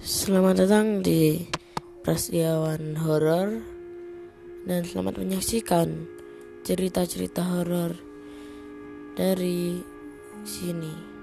Selamat datang di Prasetyawan Horor dan selamat menyaksikan cerita-cerita horor dari sini.